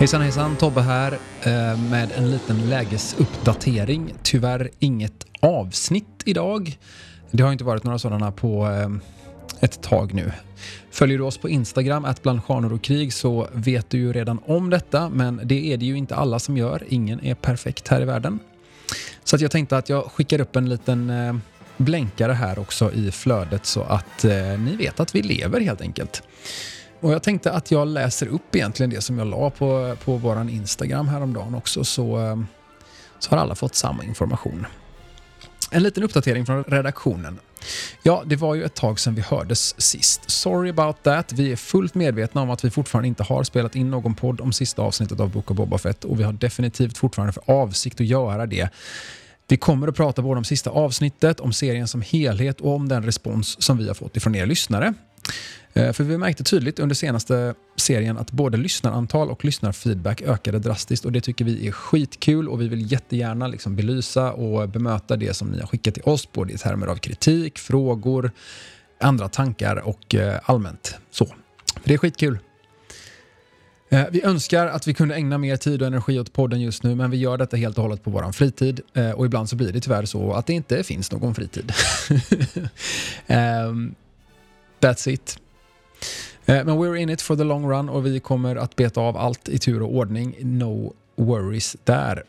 Hejsan hejsan, Tobbe här eh, med en liten lägesuppdatering. Tyvärr inget avsnitt idag. Det har inte varit några sådana på eh, ett tag nu. Följer du oss på Instagram, att bland stjärnor och krig, så vet du ju redan om detta, men det är det ju inte alla som gör. Ingen är perfekt här i världen. Så att jag tänkte att jag skickar upp en liten eh, blänkare här också i flödet så att ni vet att vi lever helt enkelt. Och jag tänkte att jag läser upp egentligen det som jag la på, på vår Instagram häromdagen också så, ehm, så har alla fått samma information. En liten uppdatering från redaktionen. Ja, det var ju ett tag sedan vi hördes sist. Sorry about that. Vi är fullt medvetna om att vi fortfarande inte har spelat in någon podd om sista avsnittet av Book of Boba Fett och vi har definitivt fortfarande för avsikt att göra det. Vi kommer att prata både om sista avsnittet, om serien som helhet och om den respons som vi har fått ifrån er lyssnare. Eh, för vi märkte tydligt under senaste serien att både lyssnarantal och lyssnarfeedback ökade drastiskt och det tycker vi är skitkul och vi vill jättegärna liksom belysa och bemöta det som ni har skickat till oss, både i termer av kritik, frågor, andra tankar och eh, allmänt så. För det är skitkul. Eh, vi önskar att vi kunde ägna mer tid och energi åt podden just nu, men vi gör detta helt och hållet på vår fritid. Och ibland så blir det tyvärr så att det inte finns någon fritid. Ehm, that's it. Eh, men we're in it for the long run och vi kommer att beta av allt i tur och ordning. No worries där.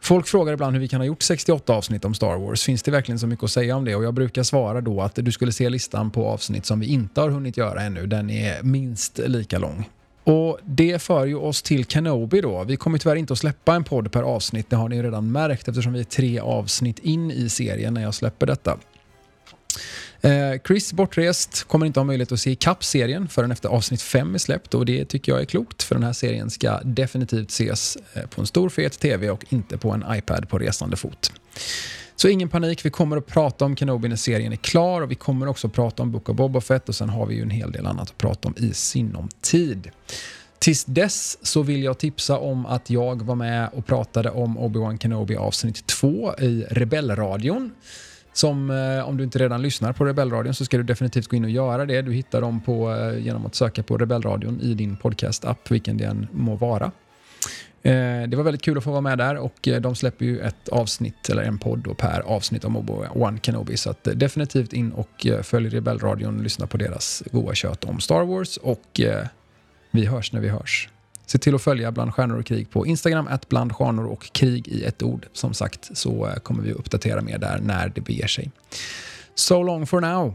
Folk frågar ibland hur vi kan ha gjort 68 avsnitt om Star Wars. Finns det verkligen så mycket att säga om det? Och jag brukar svara då att du skulle se listan på avsnitt som vi inte har hunnit göra ännu. Den är minst lika lång. Och Det för ju oss till Kenobi då. Vi kommer tyvärr inte att släppa en podd per avsnitt, det har ni redan märkt eftersom vi är tre avsnitt in i serien när jag släpper detta. Eh, Chris bortrest, kommer inte ha möjlighet att se kapp-serien förrän efter avsnitt 5 är släppt och det tycker jag är klokt för den här serien ska definitivt ses eh, på en stor fet TV och inte på en iPad på resande fot. Så ingen panik, vi kommer att prata om Kenobi när serien är klar och vi kommer också att prata om Book of Boba Fett och sen har vi ju en hel del annat att prata om i sinom tid. Tills dess så vill jag tipsa om att jag var med och pratade om Obi-Wan Kenobi avsnitt 2 i Rebellradion. Som eh, om du inte redan lyssnar på Rebellradion så ska du definitivt gå in och göra det. Du hittar dem på, eh, genom att söka på Rebellradion i din podcast-app, vilken det än må vara. Eh, det var väldigt kul att få vara med där och eh, de släpper ju ett avsnitt, eller en podd per avsnitt om Obi-Wan Kenobi. Så att eh, definitivt in och eh, följ Rebellradion lyssna på deras goa kött om Star Wars och vi hörs när vi hörs. Se till att följa Bland stjärnor och krig på Instagram, att bland stjärnor och krig i ett ord. Som sagt så eh, kommer vi uppdatera mer där när det beger sig. So long for now!